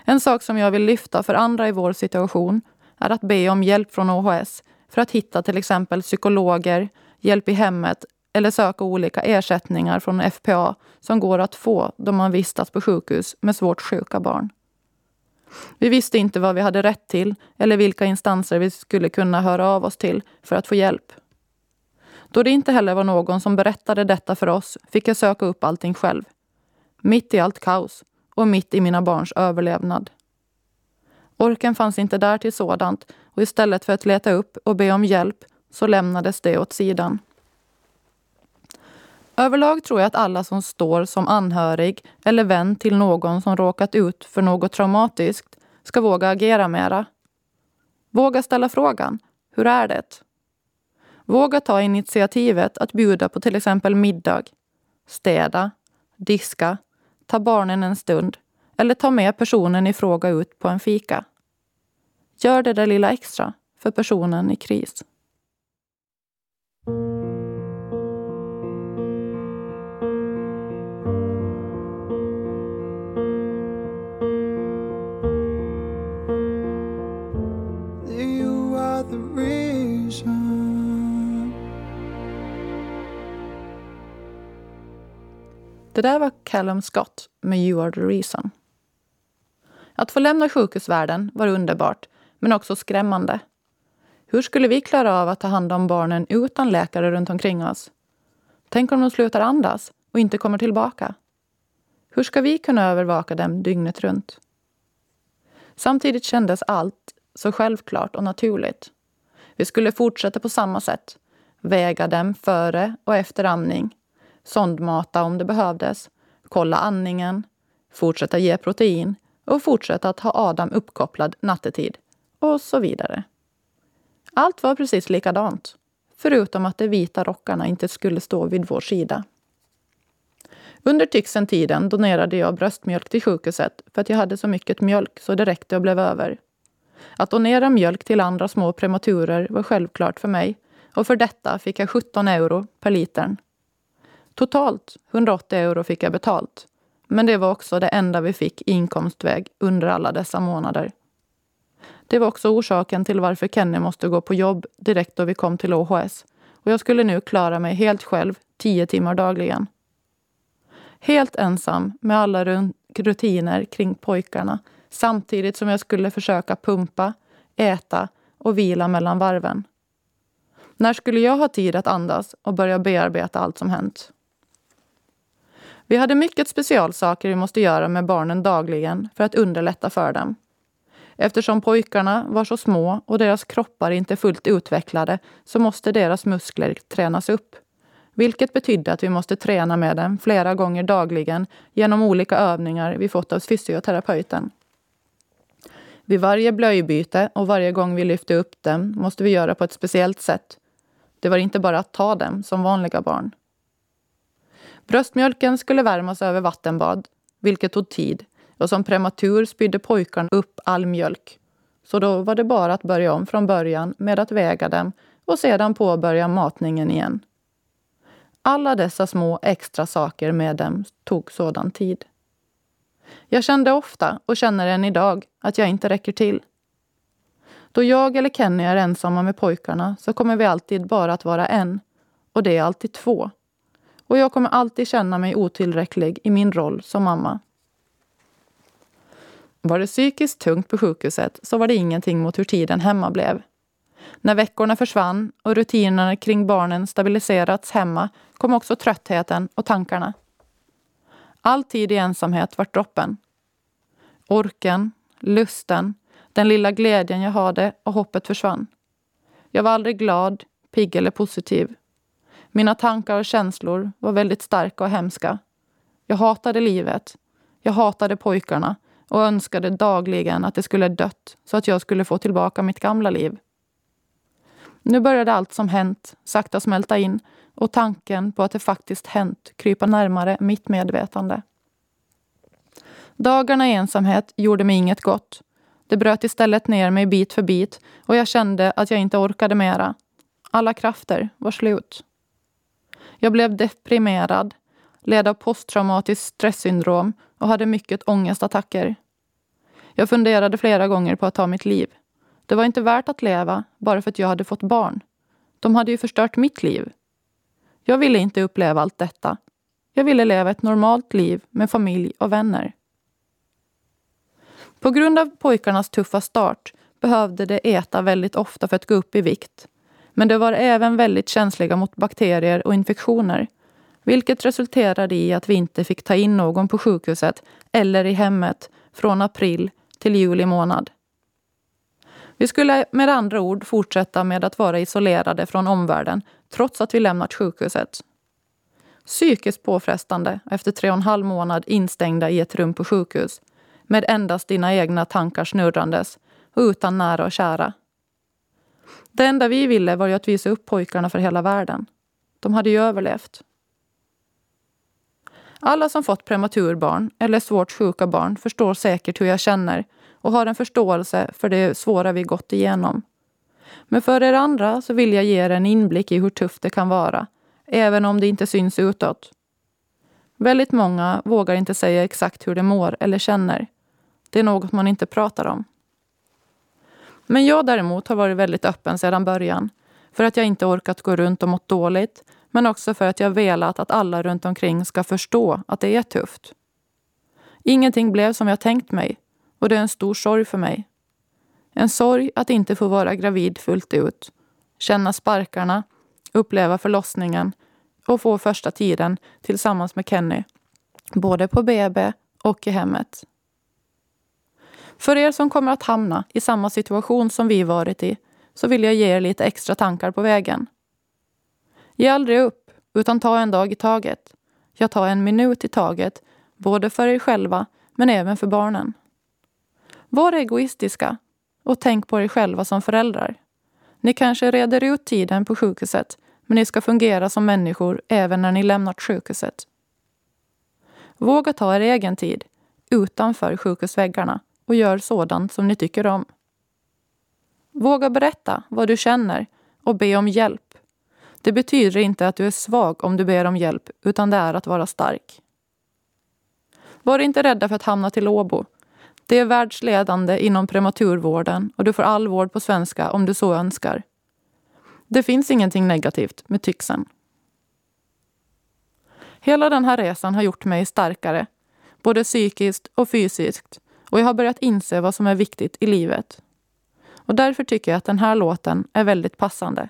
En sak som jag vill lyfta för andra i vår situation är att be om hjälp från OHS för att hitta till exempel psykologer, hjälp i hemmet eller söka olika ersättningar från FPA som går att få då man vistas på sjukhus med svårt sjuka barn. Vi visste inte vad vi hade rätt till eller vilka instanser vi skulle kunna höra av oss till för att få hjälp. Då det inte heller var någon som berättade detta för oss fick jag söka upp allting själv. Mitt i allt kaos och mitt i mina barns överlevnad. Orken fanns inte där till sådant och istället för att leta upp och be om hjälp så lämnades det åt sidan. Överlag tror jag att alla som står som anhörig eller vän till någon som råkat ut för något traumatiskt ska våga agera mera. Våga ställa frågan, hur är det? Våga ta initiativet att bjuda på till exempel middag, städa, diska, ta barnen en stund eller ta med personen i fråga ut på en fika. Gör det där lilla extra för personen i kris. Det där var Callum Scott med You are the reason. Att få lämna sjukhusvärlden var underbart, men också skrämmande. Hur skulle vi klara av att ta hand om barnen utan läkare runt omkring oss? Tänk om de slutar andas och inte kommer tillbaka? Hur ska vi kunna övervaka dem dygnet runt? Samtidigt kändes allt så självklart och naturligt. Vi skulle fortsätta på samma sätt. Väga dem före och efter amning sondmata om det behövdes, kolla andningen, fortsätta ge protein och fortsätta att ha Adam uppkopplad nattetid och så vidare. Allt var precis likadant, förutom att de vita rockarna inte skulle stå vid vår sida. Under Tyxen-tiden donerade jag bröstmjölk till sjukhuset för att jag hade så mycket mjölk så det räckte och blev över. Att donera mjölk till andra små prematurer var självklart för mig och för detta fick jag 17 euro per litern Totalt 180 euro fick jag betalt. Men det var också det enda vi fick i inkomstväg under alla dessa månader. Det var också orsaken till varför Kenny måste gå på jobb direkt då vi kom till OHS. Och jag skulle nu klara mig helt själv, tio timmar dagligen. Helt ensam med alla rutiner kring pojkarna samtidigt som jag skulle försöka pumpa, äta och vila mellan varven. När skulle jag ha tid att andas och börja bearbeta allt som hänt? Vi hade mycket specialsaker vi måste göra med barnen dagligen för att underlätta för dem. Eftersom pojkarna var så små och deras kroppar inte fullt utvecklade så måste deras muskler tränas upp. Vilket betydde att vi måste träna med dem flera gånger dagligen genom olika övningar vi fått av fysioterapeuten. Vid varje blöjbyte och varje gång vi lyfte upp dem måste vi göra på ett speciellt sätt. Det var inte bara att ta dem som vanliga barn. Bröstmjölken skulle värmas över vattenbad, vilket tog tid. Och som prematur spydde pojkarna upp all mjölk. Så då var det bara att börja om från början med att väga dem och sedan påbörja matningen igen. Alla dessa små extra saker med dem tog sådan tid. Jag kände ofta, och känner än idag, att jag inte räcker till. Då jag eller Kenny är ensamma med pojkarna så kommer vi alltid bara att vara en. Och det är alltid två. Och jag kommer alltid känna mig otillräcklig i min roll som mamma. Var det psykiskt tungt på sjukhuset så var det ingenting mot hur tiden hemma blev. När veckorna försvann och rutinerna kring barnen stabiliserats hemma kom också tröttheten och tankarna. All tid i ensamhet vart droppen. Orken, lusten, den lilla glädjen jag hade och hoppet försvann. Jag var aldrig glad, pigg eller positiv. Mina tankar och känslor var väldigt starka och hemska. Jag hatade livet. Jag hatade pojkarna och önskade dagligen att det skulle dött så att jag skulle få tillbaka mitt gamla liv. Nu började allt som hänt sakta smälta in och tanken på att det faktiskt hänt krypa närmare mitt medvetande. Dagarna i ensamhet gjorde mig inget gott. Det bröt istället ner mig bit för bit och jag kände att jag inte orkade mera. Alla krafter var slut. Jag blev deprimerad, led av posttraumatiskt stresssyndrom och hade mycket ångestattacker. Jag funderade flera gånger på att ta mitt liv. Det var inte värt att leva bara för att jag hade fått barn. De hade ju förstört mitt liv. Jag ville inte uppleva allt detta. Jag ville leva ett normalt liv med familj och vänner. På grund av pojkarnas tuffa start behövde de äta väldigt ofta för att gå upp i vikt. Men de var även väldigt känsliga mot bakterier och infektioner. Vilket resulterade i att vi inte fick ta in någon på sjukhuset eller i hemmet från april till juli månad. Vi skulle med andra ord fortsätta med att vara isolerade från omvärlden trots att vi lämnat sjukhuset. Psykiskt påfrestande efter tre och en halv månad instängda i ett rum på sjukhus med endast dina egna tankar snurrandes och utan nära och kära. Det enda vi ville var ju att visa upp pojkarna för hela världen. De hade ju överlevt. Alla som fått prematurbarn eller svårt sjuka barn förstår säkert hur jag känner och har en förståelse för det svåra vi gått igenom. Men för er andra så vill jag ge er en inblick i hur tufft det kan vara, även om det inte syns utåt. Väldigt många vågar inte säga exakt hur de mår eller känner. Det är något man inte pratar om. Men jag däremot har varit väldigt öppen sedan början. För att jag inte orkat gå runt och mått dåligt, men också för att jag velat att alla runt omkring ska förstå att det är tufft. Ingenting blev som jag tänkt mig och det är en stor sorg för mig. En sorg att inte få vara gravid fullt ut, känna sparkarna, uppleva förlossningen och få första tiden tillsammans med Kenny, både på BB och i hemmet. För er som kommer att hamna i samma situation som vi varit i så vill jag ge er lite extra tankar på vägen. Ge aldrig upp, utan ta en dag i taget. Jag tar en minut i taget, både för er själva men även för barnen. Var egoistiska och tänk på er själva som föräldrar. Ni kanske reder ut tiden på sjukhuset men ni ska fungera som människor även när ni lämnat sjukhuset. Våga ta er egen tid utanför sjukhusväggarna och gör sådant som ni tycker om. Våga berätta vad du känner och be om hjälp. Det betyder inte att du är svag om du ber om hjälp, utan det är att vara stark. Var inte rädda för att hamna till Åbo. Det är världsledande inom prematurvården och du får all vård på svenska om du så önskar. Det finns ingenting negativt med tyxen. Hela den här resan har gjort mig starkare, både psykiskt och fysiskt och jag har börjat inse vad som är viktigt i livet. Och därför tycker jag att den här låten är väldigt passande.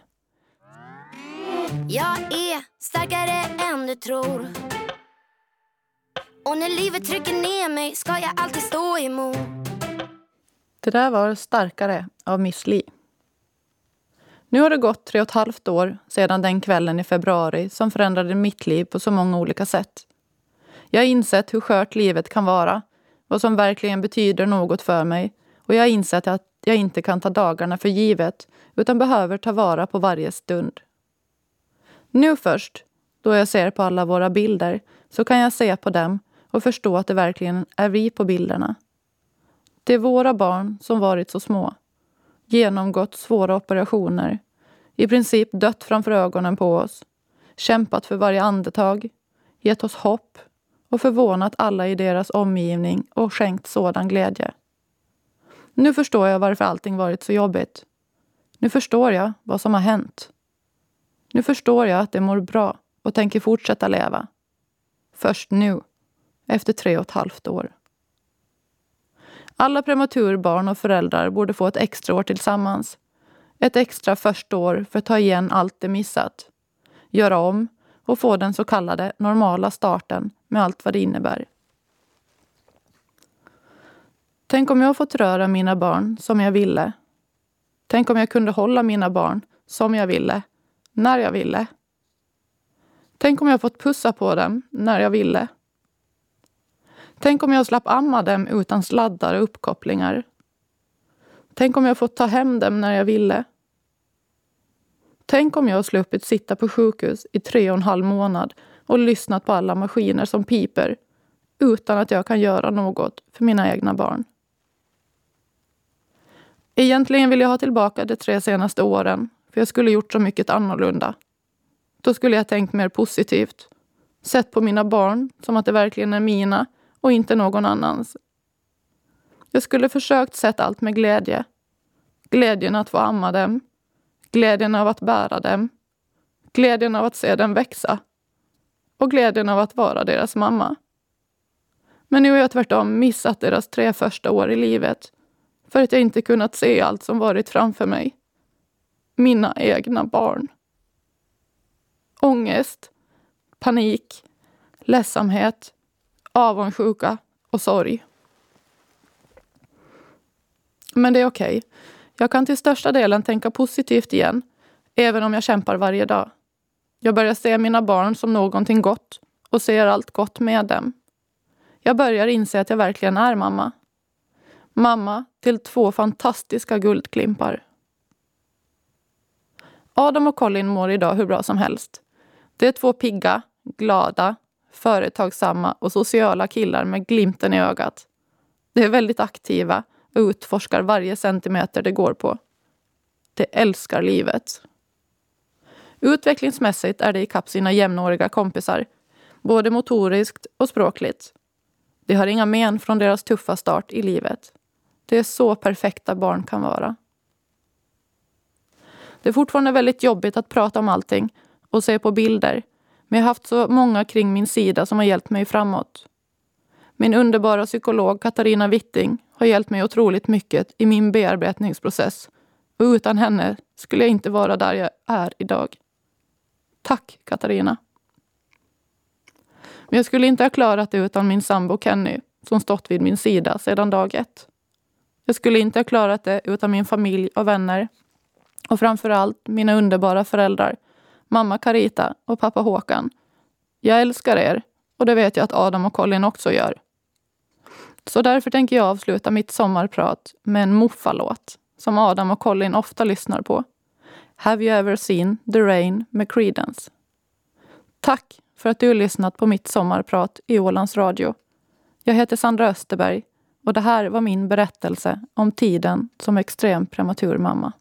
Jag är starkare än du tror Och när livet trycker ner mig ska jag alltid stå emot Det där var Starkare av Miss Li. Nu har det gått tre och ett halvt år sedan den kvällen i februari som förändrade mitt liv på så många olika sätt. Jag har insett hur skört livet kan vara, vad som verkligen betyder något för mig och jag har insett att jag inte kan ta dagarna för givet utan behöver ta vara på varje stund. Nu först, då jag ser på alla våra bilder, så kan jag se på dem och förstå att det verkligen är vi på bilderna. Det är våra barn som varit så små, genomgått svåra operationer, i princip dött framför ögonen på oss, kämpat för varje andetag, gett oss hopp och förvånat alla i deras omgivning och skänkt sådan glädje. Nu förstår jag varför allting varit så jobbigt. Nu förstår jag vad som har hänt. Nu förstår jag att de mår bra och tänker fortsätta leva. Först nu, efter tre och ett halvt år. Alla prematurbarn och föräldrar borde få ett extra år tillsammans. Ett extra första år för att ta igen allt de missat. Göra om och få den så kallade normala starten med allt vad det innebär. Tänk om jag fått röra mina barn som jag ville. Tänk om jag kunde hålla mina barn som jag ville när jag ville. Tänk om jag fått pussa på dem när jag ville. Tänk om jag slapp amma dem utan sladdar och uppkopplingar. Tänk om jag fått ta hem dem när jag ville. Tänk om jag sluppit sitta på sjukhus i tre och en halv månad och lyssnat på alla maskiner som piper utan att jag kan göra något för mina egna barn. Egentligen vill jag ha tillbaka de tre senaste åren för jag skulle gjort så mycket annorlunda. Då skulle jag tänkt mer positivt. Sett på mina barn som att det verkligen är mina och inte någon annans. Jag skulle försökt sett allt med glädje. Glädjen att få amma dem. Glädjen av att bära dem. Glädjen av att se dem växa. Och glädjen av att vara deras mamma. Men nu har jag tvärtom missat deras tre första år i livet för att jag inte kunnat se allt som varit framför mig. mina egna barn. Ångest, panik, ledsamhet, avundsjuka och sorg. Men det är okej. Okay. Jag kan till största delen tänka positivt igen, även om jag kämpar varje dag. Jag börjar se mina barn som någonting gott och ser allt gott med dem. Jag börjar inse att jag verkligen är mamma. Mamma till två fantastiska guldklimpar. Adam och Colin mår idag hur bra som helst. Det är två pigga, glada, företagsamma och sociala killar med glimten i ögat. De är väldigt aktiva och utforskar varje centimeter det går på. De älskar livet. Utvecklingsmässigt är de ikapp sina jämnåriga kompisar, både motoriskt och språkligt. De har inga men från deras tuffa start i livet. Det är så perfekta barn kan vara. Det är fortfarande väldigt jobbigt att prata om allting och se på bilder. Men jag har haft så många kring min sida som har hjälpt mig framåt. Min underbara psykolog Katarina Witting har hjälpt mig otroligt mycket i min bearbetningsprocess. Och utan henne skulle jag inte vara där jag är idag. Tack Katarina. Men jag skulle inte ha klarat det utan min sambo Kenny som stått vid min sida sedan dag ett. Jag skulle inte ha klarat det utan min familj och vänner. Och framför allt mina underbara föräldrar, mamma Carita och pappa Håkan. Jag älskar er och det vet jag att Adam och Colin också gör. Så därför tänker jag avsluta mitt sommarprat med en moffa-låt som Adam och Colin ofta lyssnar på. Have you ever seen the rain med Creedence? Tack för att du har lyssnat på mitt sommarprat i Ålands Radio. Jag heter Sandra Österberg och det här var min berättelse om tiden som extrem prematur mamma.